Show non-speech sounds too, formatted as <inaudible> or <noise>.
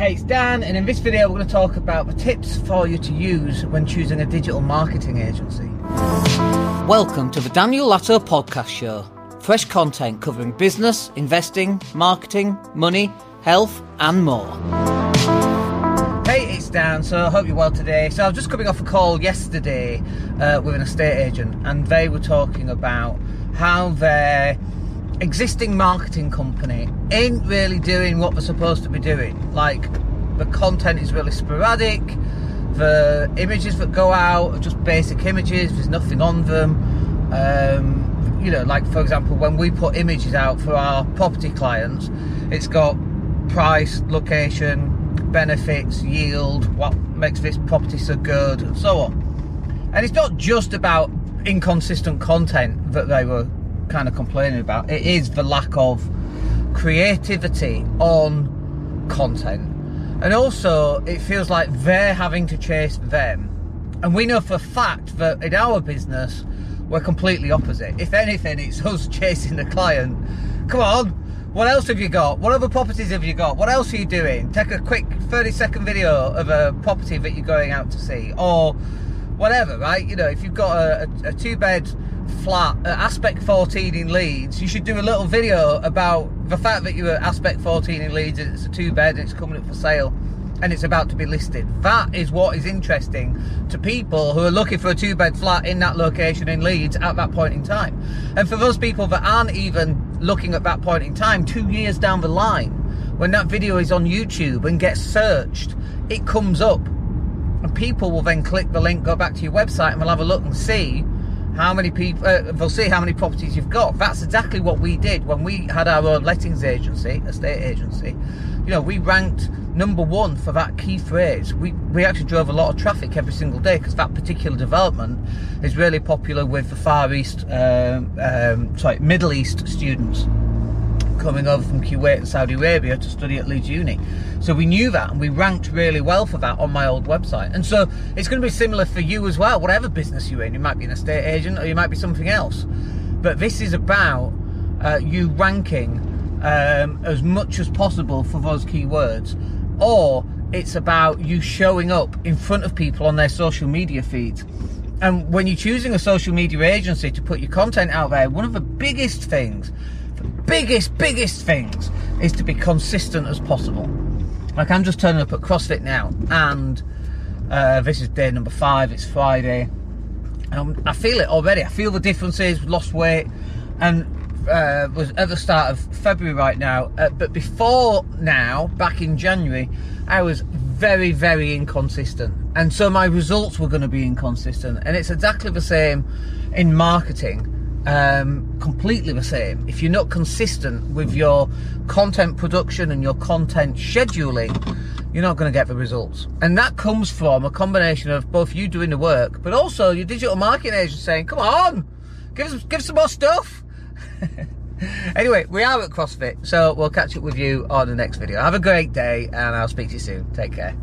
Hey, it's Dan, and in this video, we're going to talk about the tips for you to use when choosing a digital marketing agency. Welcome to the Daniel Latto Podcast Show. Fresh content covering business, investing, marketing, money, health, and more. Hey, it's Dan. So I hope you're well today. So I was just coming off a call yesterday uh, with an estate agent, and they were talking about how their existing marketing company ain't really doing what they're supposed to be doing. Like the content is really sporadic. The images that go out are just basic images. There's nothing on them. Um, you know, like for example, when we put images out for our property clients, it's got price, location, benefits, yield, what makes this property so good, and so on. And it's not just about inconsistent content that they were kind of complaining about. It is the lack of creativity on content. And also, it feels like they're having to chase them. And we know for a fact that in our business, we're completely opposite. If anything, it's <laughs> us chasing the client. Come on, what else have you got? What other properties have you got? What else are you doing? Take a quick 30 second video of a property that you're going out to see, or whatever, right? You know, if you've got a, a, a two bed flat at aspect 14 in Leeds, you should do a little video about the fact that you're aspect 14 in Leeds it's a two bed it's coming up for sale and it's about to be listed. That is what is interesting to people who are looking for a two bed flat in that location in Leeds at that point in time. And for those people that aren't even looking at that point in time, two years down the line, when that video is on YouTube and gets searched, it comes up. And people will then click the link, go back to your website, and we'll have a look and see how many people uh, they'll see how many properties you've got. That's exactly what we did when we had our own lettings agency estate agency. You know we ranked number one for that key phrase. We we actually drove a lot of traffic every single day because that particular development is really popular with the far east um, um, sorry middle east students coming over from Kuwait and Saudi Arabia to study at Leeds Uni. So we knew that and we ranked really well for that on my old website. And so it's going to be similar for you as well, whatever business you're in. You might be an estate agent or you might be something else. But this is about uh, you ranking um, as much as possible for those keywords. Or it's about you showing up in front of people on their social media feeds. And when you're choosing a social media agency to put your content out there, one of the biggest things biggest, biggest things is to be consistent as possible. Like I'm just turning up at CrossFit now, and uh, this is day number five. It's Friday. Um, I feel it already. I feel the differences. Lost weight, and uh, was at the start of February right now. Uh, but before now, back in January, I was very, very inconsistent, and so my results were going to be inconsistent. And it's exactly the same in marketing um, completely the same. If you're not consistent with your content production and your content scheduling, you're not going to get the results. And that comes from a combination of both you doing the work, but also your digital marketing agent saying, come on, give us, give us some more stuff. <laughs> anyway, we are at CrossFit, so we'll catch up with you on the next video. Have a great day, and I'll speak to you soon. Take care.